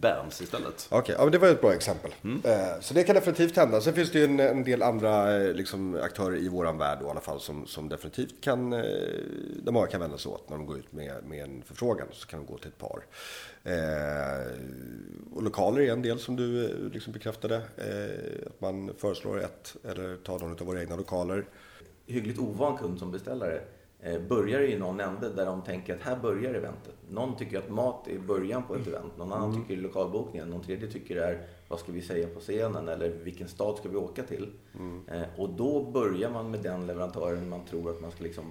Berns istället. Okej, ja, men det var ett bra exempel. Mm. Eh, så det kan definitivt hända. Sen finns det ju en, en del andra eh, liksom, aktörer i våran värld då, i alla fall som, som definitivt kan, eh, där många kan vända sig åt när de går ut med, med en förfrågan. Så kan de gå till ett par. Eh, och lokaler är en del som du liksom bekräftade. Eh, att man föreslår ett eller tar någon av våra egna lokaler. hyggligt ovan kund som beställare börjar i någon ände där de tänker att här börjar eventet. Någon tycker att mat är början på ett event, någon annan tycker det är lokalbokningen, någon tredje tycker det är vad ska vi säga på scenen eller vilken stad ska vi åka till? Eh, och då börjar man med den leverantören man tror att man ska liksom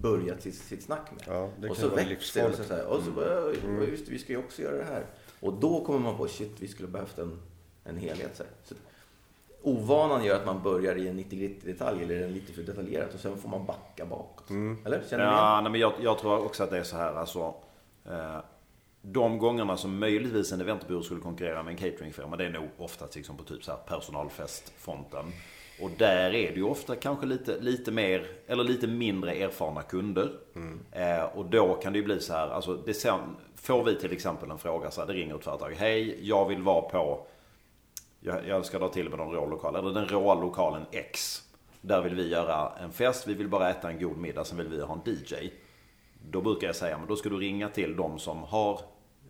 börja sitt, sitt snack med. Ja, och så växer det och så, livsfarligt. så här, och så bara, "Oj, oj, just vi ska ju också göra det här. Och då kommer man på, shit, vi skulle behövt en, en helhet. Så Ovanan gör att man börjar i en 90 detalj eller en lite för detaljerat och sen får man backa bakåt. Eller? Känner igen? Ja, nej, men jag, jag tror också att det är så här alltså. Eh, de gångerna som möjligtvis en eventbyrå skulle konkurrera med en cateringfirma, det är nog ofta liksom på typ så här personalfestfronten. Och där är det ju ofta kanske lite, lite mer, eller lite mindre erfarna kunder. Eh, och då kan det ju bli så här, alltså det sen, får vi till exempel en fråga så här, det ringer ett företag. Hej, jag vill vara på jag, jag ska dra till med någon rå lokal, eller den råa lokalen X. Där vill vi göra en fest, vi vill bara äta en god middag, sen vill vi ha en DJ. Då brukar jag säga, men då ska du ringa till de som har,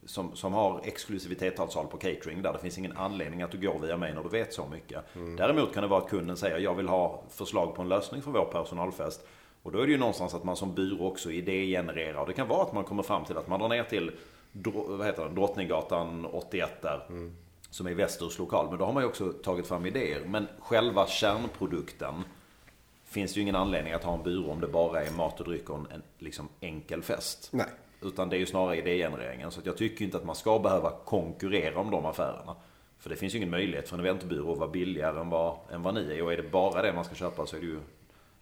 som, som har exklusivitetsavtal på catering. Där det finns ingen anledning att du går via mig när du vet så mycket. Däremot kan det vara att kunden säger, jag vill ha förslag på en lösning för vår personalfest. Och då är det ju någonstans att man som byrå också idégenererar. Och det kan vara att man kommer fram till att man drar ner till vad heter det, Drottninggatan 81 där. Som är Västers lokal. Men då har man ju också tagit fram idéer. Men själva kärnprodukten finns ju ingen anledning att ha en byrå om det bara är mat och dryck och en, liksom enkel fest. Nej. Utan det är ju snarare idégenereringen. Så jag tycker inte att man ska behöva konkurrera om de affärerna. För det finns ju ingen möjlighet för en eventbyrå att vara billigare än vad, än vad ni är. Och är det bara det man ska köpa så är det ju...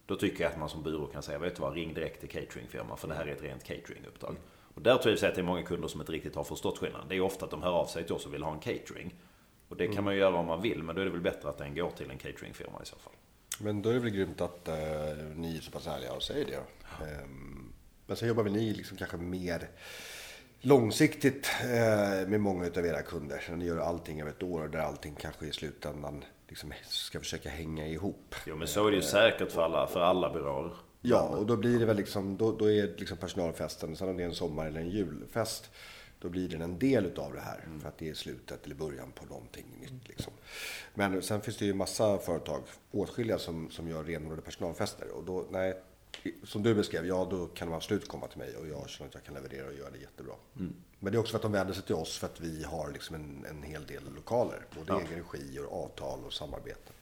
Då tycker jag att man som byrå kan säga, vet du vad, ring direkt till cateringfirman för det här är ett rent cateringuppdrag. Och där tror jag att det är många kunder som inte riktigt har förstått skillnaden. Det är ofta att de hör av sig till oss och vill ha en catering. Och det kan man ju göra om man vill, men då är det väl bättre att den går till en cateringfirma i så fall. Men då är det väl grymt att eh, ni är så pass ärliga och säger det. då. Ehm, men sen jobbar väl ni liksom kanske mer långsiktigt eh, med många av era kunder. Så ni gör allting över ett år där allting kanske i slutändan liksom ska försöka hänga ihop. Jo men så är det ju säkert för alla, för alla byråer. Ja, och då blir det väl liksom, då, då är liksom personalfesten, sen om det är en sommar eller en julfest, då blir den en del utav det här. För att det är slutet eller början på någonting nytt liksom. Men sen finns det ju massa företag, åtskilliga som, som gör renodlade personalfester. Och då, nej, som du beskrev, ja då kan de absolut komma till mig och jag känner att jag kan leverera och göra det jättebra. Men det är också för att de vänder sig till oss för att vi har liksom en, en hel del lokaler. Både egen regi och avtal och samarbete.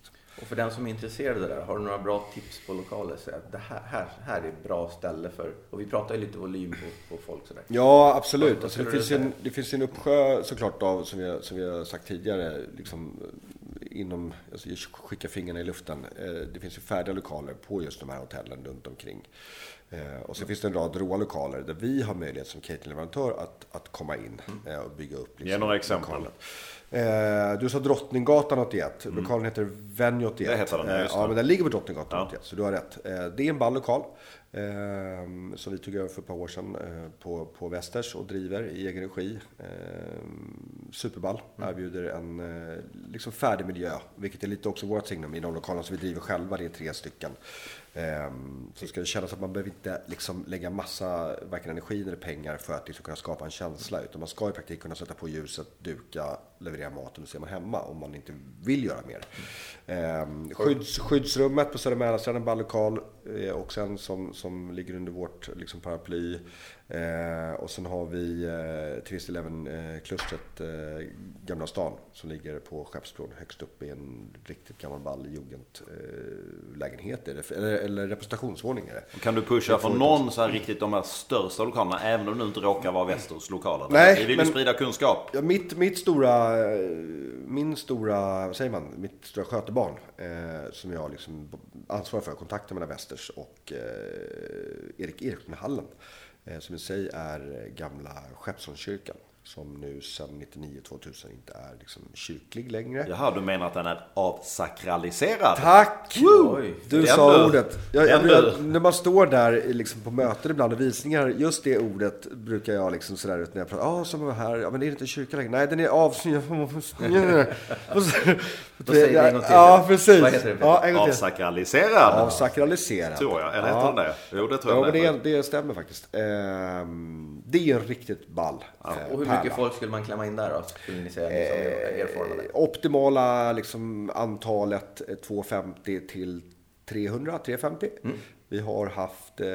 Och för den som är intresserad av det där, har du några bra tips på lokaler? Så att det här, här, här är ett bra ställe för, och vi pratar ju lite volym på, på folk sådär. Ja, absolut. Alltså, det, finns en, det finns en uppsjö såklart av, som vi, som vi har sagt tidigare, liksom, inom, alltså, skicka fingrarna i luften. Eh, Det finns ju färdiga lokaler på just de här hotellen runt omkring. Eh, Och så finns det en rad råa lokaler där vi har möjlighet som cateringleverantör att, att komma in eh, och bygga upp. liksom Ge några exempel. lokalen. Eh, Du sa Drottninggatan 81. Lokalen heter Venue 81. Det heter den, ja, Eh, ja, men den ligger på Drottninggatan Ja. 81, så du har rätt. Eh, Det är en ball lokal. Eh, som vi tog över för ett par år sedan eh, på, på Västers och driver i egen regi. Eh, superball. Erbjuder en liksom färdig miljö, vilket är lite också vårt signum i de lokalerna som vi driver själva. Det är tre stycken. Ehm, så ska det kännas att man behöver inte liksom lägga massa varken energi eller pengar för att liksom kunna skapa en känsla. Utan man ska i praktiken kunna sätta på ljuset, duka, leverera maten och så är man hemma om man inte vill göra mer. Mm. skydds, skyddsrummet på Södra Mälarstranden, balllokal. lokal, också en eh, som, som ligger under vårt liksom, paraply. Eh, och sen har vi eh, Twist Eleven eh, eh, Gamla stan som ligger på Skeppsbron högst upp i en riktigt gammal ball jugendlägenhet eh, eller, eller representationsvåning är det. Kan du pusha för någon så här riktigt de här största lokalerna även om du inte råkar vara Västers lokaler? Nej, Vi vill men- sprida kunskap. Ja, mitt, mitt stora, eh, min stora, vad säger man, mitt stora skötebarn eh, som jag liksom ansvarar för, kontakten mellan Västers och Erik Ekmanhallen. Eh, Eh, som i sig är eh, gamla Skeppsholmskyrkan. Som nu sedan 99-2000 inte är liksom kyrklig längre. Jaha, du menar att den är avsakraliserad? Tack! Oj. Du sa du. ordet. Jag, jag, jag, när man står där liksom på möten ibland och visningar, just det ordet brukar jag liksom sådär ut när jag pratar. Ja, som var här. Ja, men det är inte kyrka längre. Nej, den är avsnitt. Då säger vi en gång till. Ja, precis. Vad heter det? Ja, en gång till. Avsakraliserad? Avsakraliserad. Tror jag. Eller heter ja. den det? Jo, det tror Ja, jag men med det, det stämmer faktiskt. Ehm, det är en riktigt ball eh, Och hur pärla. mycket folk skulle man klämma in där då? Skulle ni säga, ni som är erfarna där? Eh, optimala liksom, antalet eh, 250 till 300, 350. Mm. Vi har haft eh,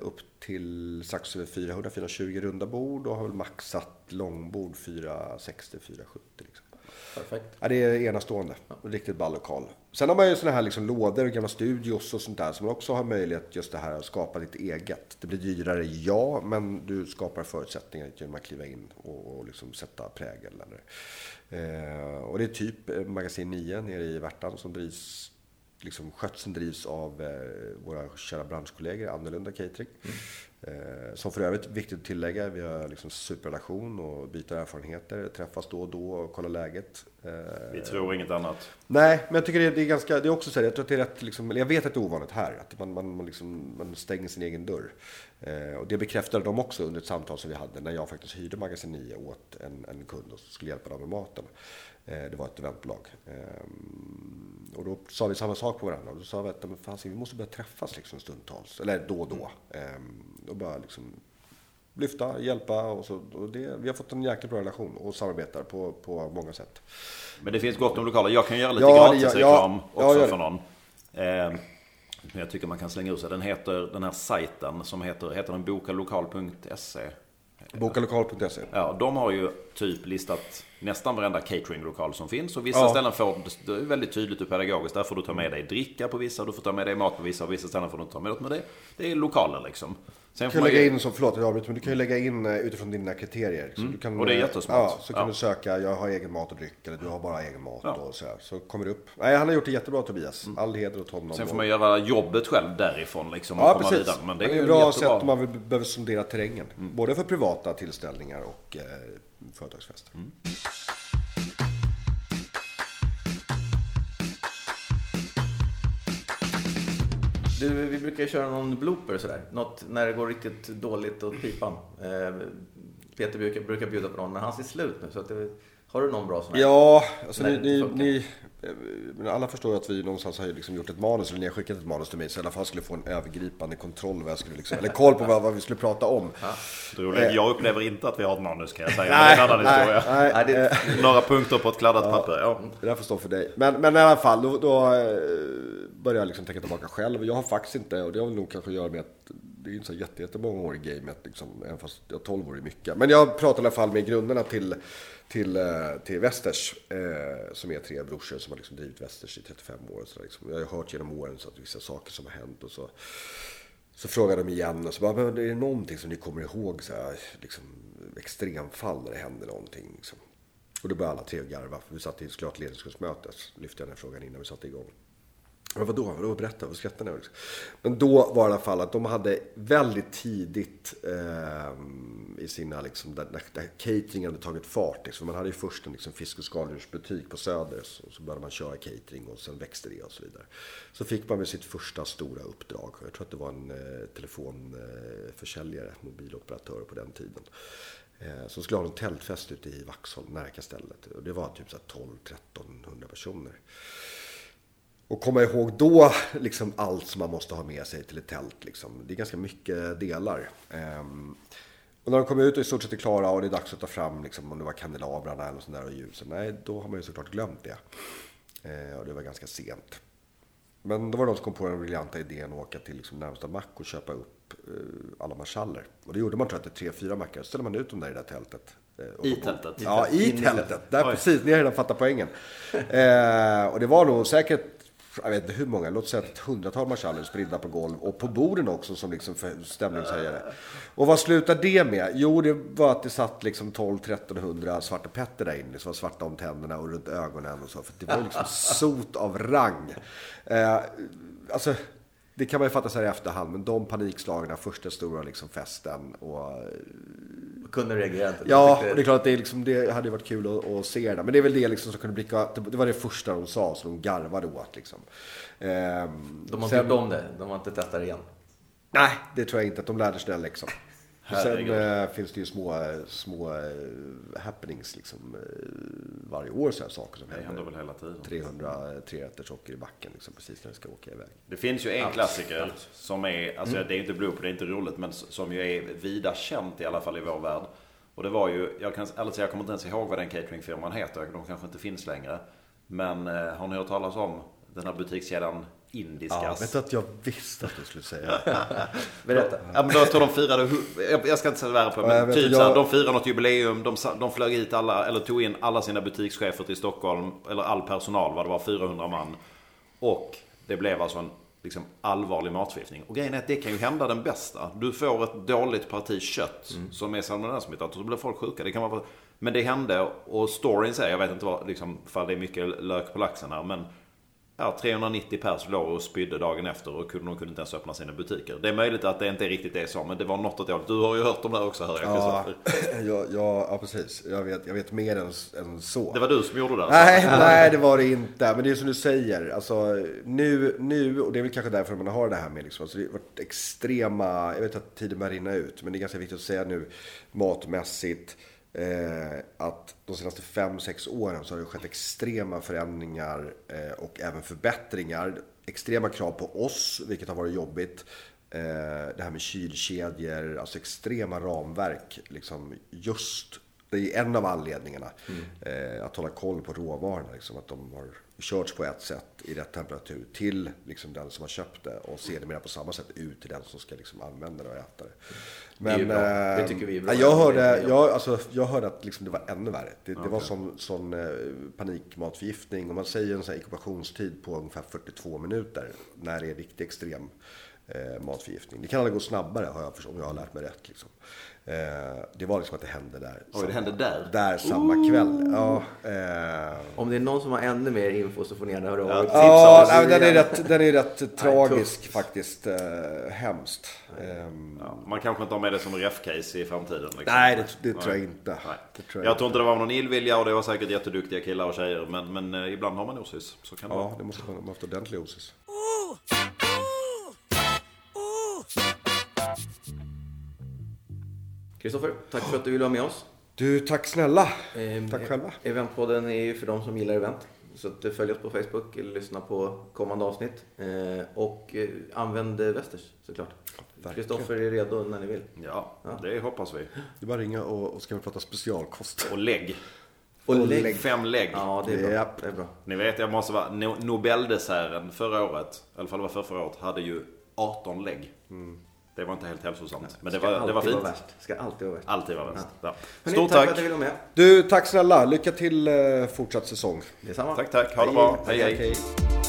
upp till strax över 400, 420 runda bord och har väl maxat långbord 460, 470. Liksom. Perfekt. Ja, det är enastående. Riktigt ball lokal. Sen har man ju såna här liksom lådor, gamla studios och sånt där som man också har möjlighet just det här att skapa lite eget. Det blir dyrare, ja, men du skapar förutsättningar genom att kliva in och, och liksom sätta prägel. Eller. Eh, och det är typ eh, Magasin 9 nere i Värtan som drivs Liksom, skötseln drivs av eh, våra kära branschkollegor, Annorlunda Catering. Eh, som för övrigt, viktigt att tillägga, vi har liksom superrelation och byter erfarenheter, träffas då och då och kollar läget. Eh, Vi tror inget annat. Nej, men jag tycker det är, det är ganska, det är också så här, jag tror att det är rätt, liksom, jag vet att det är ovanligt här, att man, man, man, liksom, man stänger sin egen dörr. Eh, och det bekräftade de också under ett samtal som vi hade när jag faktiskt hyrde Magasin 9 åt en, en kund och skulle hjälpa dem med maten. Eh, det var ett eventbolag. Eh, och då sa vi samma sak på varandra. Och då sa vi att men fan, vi måste börja träffas liksom stundtals, eller då och då. Eh, och bara liksom lyfta, hjälpa och så. Och det, vi har fått en jäkligt bra relation och samarbetar på, på många sätt. Men det finns gott om lokaler. Jag kan göra lite Ja, gratisreklam ja, ja, också gör för någon. Eh, men jag tycker man kan slänga ur sig. Den heter, den här sajten som heter, heter den bokalokal.se. Bokalokal.se. Ja, de har ju typ listat nästan varenda cateringlokal som finns. Och vissa Ja. ställen får, det är väldigt tydligt och pedagogiskt. Där får du ta med dig dricka på vissa, du får ta med dig mat på vissa. Och vissa ställen får du inte ta med dig. Det är lokaler liksom. Sen Du kan lägga in, så, förlåt jag avbryter, men du kan ju lägga in eh, utifrån dina kriterier. Så du kan, Mm. och det är eh, jättesmart. Ja, så kan Ja. du söka, jag har egen mat och dryck, eller du har bara egen mat Ja. och så här. Så kommer det upp. Nej, han har gjort det jättebra Tobias. All heder åt honom. sen får man göra jobbet själv därifrån liksom. Ja, precis. vidare. Men det är ett ju bra jättebra. sätt om man behöver sondera terrängen. Både för privata tillställningar och eh, företagsfester. Du, vi brukar ju köra någon blooper sådär. Något när det går riktigt dåligt åt pipan. Eh, Peter brukar, brukar bjuda på någon, men han ser slut nu. Så att det, har du någon bra sån här? Ja, alltså ni, det inte ni, ni, eh, men alla förstår ju att vi någonstans har ju liksom gjort ett manus, eller ni har skickat ett manus till mig, så i alla fall skulle få en övergripande kontroll, vad jag skulle liksom, eller koll på vad, vad vi skulle prata om. Att Jag upplever inte att vi har ett manus kan jag säga. Nej, det är en annan historia. nej, Nej, det, Några punkter på ett kladdat papper. Ja. Det där får stå för dig. Men, men i alla fall, då, då eh, började jag liksom tänka tillbaka själv. Jag har faktiskt inte, och det har väl nog kanske att göra med att det är inte så jätte- jättemånga år i gamet, liksom, även fast jag 12 år är mycket. Men jag pratar i alla fall med grunderna till, till, eh, till Westers, eh, som är tre brorsor som har liksom drivit Westers i 35 år. Och så där, liksom. Jag har hört genom åren så att vissa saker som har hänt och så. Så frågade de igen och så bara, men är det någonting som ni kommer ihåg så här, liksom, extremfall när det händer någonting? Liksom. Och då började alla tre garva, för vi satt i ett ledningsgruppsmöte. Så lyfte jag den här frågan innan vi satte igång. Men vadå, vadå, berätta, vad skrattar ni åt? Men då var det i alla fall att de hade väldigt tidigt eh, i sina, liksom, där, där, catering cateringen hade tagit fart. Liksom. Man hade ju först en liksom, fisk och skaldjursbutik på Söder. Så, så började man köra catering och sen växte det och så vidare. Så fick man med sitt första stora uppdrag. Jag tror att det var en eh, telefonförsäljare, eh, mobiloperatör på den tiden. Eh, som skulle ha en tältfest ute i Vaxholm, nära kastellet. Och det var typ 12-1300 personer. Och komma ihåg då liksom allt som man måste ha med sig till ett tält. Liksom. Det är ganska mycket delar. Ehm, och när de kommer ut och i stort sett är klara och det är dags att ta fram liksom, om det var kandelabrarna eller sånt där och ljusen. Nej, då har man ju såklart glömt det. Eh, och det var ganska sent. Men då var det någon som kom på den briljanta idén att åka till liksom närmsta mack och köpa upp eh, alla marschaller. Och det gjorde man tror jag till tre, fyra mackar. Så ställde man ut dem där i det där tältet. eh, I tältet? Ja, i tältet. Där, Oj. precis, ni har redan fattat poängen. Eh, och det var nog säkert, jag vet inte hur många, låt säga ett hundratal marschaller spridda på golv. Och på borden också som liksom stämningshöjare. Och vad slutar det med? Jo, det var att det satt liksom 12-1300 Svarte Petter där inne. Som var svarta om tänderna och runt ögonen och så. För det var liksom sot av rang. Eh, alltså, det kan man ju fatta så här i efterhand. Men de panikslagna första stora liksom festen. Och, Kunde reagera inte. Ja, det är klart att det, är liksom, det hade varit kul att, att se det. Men det är väl det liksom som kunde blicka, det var det första de sa, så de garvade åt liksom. Ehm, De har inte gjort om det. De har inte testat det igen. Nej, det tror jag inte att de lärde sig den läxan. Och Sen Herregud. eh, finns det ju små, små eh, happenings liksom, eh, varje år, så här saker som Det händer händer. väl hela tiden. 300 trerätterssocker i backen liksom, precis när det ska åka iväg. Det finns ju en klassiker som är, alltså Mm. det är inte blod på, det är inte roligt, men som ju är vida känt i alla fall i vår värld. Och det var ju, jag kan säga, jag kommer inte ens ihåg vad den cateringfirman heter, de kanske inte finns längre. Men eh, har ni hört talas om den här butikskedjan Indiskas? vet du att jag visste att du skulle säga Berätta. Ja, men då tror de firade, jag, jag ska inte svära på det, Ja, jag men vet, typ jag- så här, de firade något jubileum, de, de flög hit alla, eller tog in alla sina butikschefer till Stockholm, eller all personal, vad det var, 400 man. Och det blev alltså en liksom, allvarlig matförgiftning. Och grejen är att det kan ju hända den bästa. Du får ett dåligt parti kött som är salmonellasmittat och så blir folk sjuka. Det kan vara, men det hände och storyn säger, jag vet inte vad, liksom, för det är mycket lök på laxen här, men Ja, 390 pers låg och spydde dagen efter och kunde, de kunde inte ens öppna sina butiker. Det är möjligt att det inte är riktigt det så, men det var något åt det. Du har ju hört om det här också hör jag. Ja, ja, ja, ja, precis. Jag vet, jag vet mer än, än så. Det var du som gjorde det? Alltså. Nej, nej, det var det inte. Men det är som du säger. Alltså, nu, nu, och det är väl kanske därför man har det här med liksom, alltså, det har varit extrema, jag vet att tiden börjar rinna ut, men det är ganska viktigt att säga nu matmässigt eh, att de senaste 5-6 åren så har det skett extrema förändringar eh, och även förbättringar. Extrema krav på oss, vilket har varit jobbigt. Eh, det här med kylkedjor, alltså extrema ramverk. Liksom just det är en av anledningarna. Eh, att hålla koll på råvarorna. Liksom, att de har körts på ett sätt i rätt temperatur till liksom, den som har köpt det och sedermera på samma sätt ut till den som ska liksom, använda det och äta det. Ju bra. Det eh, tycker vi är bra. ja, Jag Det hörde, jag, alltså, jag hörde att liksom, det var ännu värre. Det, det var sån, sån eh, panikmatförgiftning. Och man säger en sån här inkubationstid på ungefär 42 minuter. När det är riktigt extrem eh, matförgiftning. Det kan aldrig gå snabbare har jag, om jag har lärt mig rätt. Liksom. Eh, det var liksom att det hände där. Oj, det hände där? Där samma kväll. Ja, eh, Om det är någon som har ännu mer info så får ni gärna höra av er. Ja oss. nej, den är rätt, den är rätt tragisk faktiskt. Eh, hemskt. Ehm, Ja, man kanske inte har med det som ref-case i framtiden. Liksom. Nej, det, det tror jag inte. Nej. Det tror Jag tror inte det var någon illvilja och det var säkert jätteduktiga killar och tjejer. Men, men eh, ibland har man osis. Så kan det vara. Ja, det måste man ha haft ordentlig osis. Kristoffer, tack för att du ville vara med oss. Du, tack snälla. Ehm, Tack själva. Eventpodden är ju för de som gillar event. Så att, eh, följ oss på Facebook eller lyssna på kommande avsnitt. Eh, och eh, använd eh, Västers såklart. verkligen. Kristoffer är redo när ni vill. Ja, det hoppas vi. Det är bara att ringa och, och ska vi prata specialkost. Och lägg. Och lägg. Fem lägg. Ja, det är bra. Det är bra. Ni vet, jag måste vara... No- Nobeldesserten förra året, i alla fall det var för förra året, hade ju 18 lägg. Det var inte helt hälsosamt. Men det var, det var fint. vara. Ska alltid vara värst. Alltid var värst. Ja. Hörni, Stort tack för tack. att ville vara med. Du, tack snälla. Lycka till eh, fortsatt säsong. Detsamma. Tack, tack. Ha det bra. Hej, hej. Tack, hej.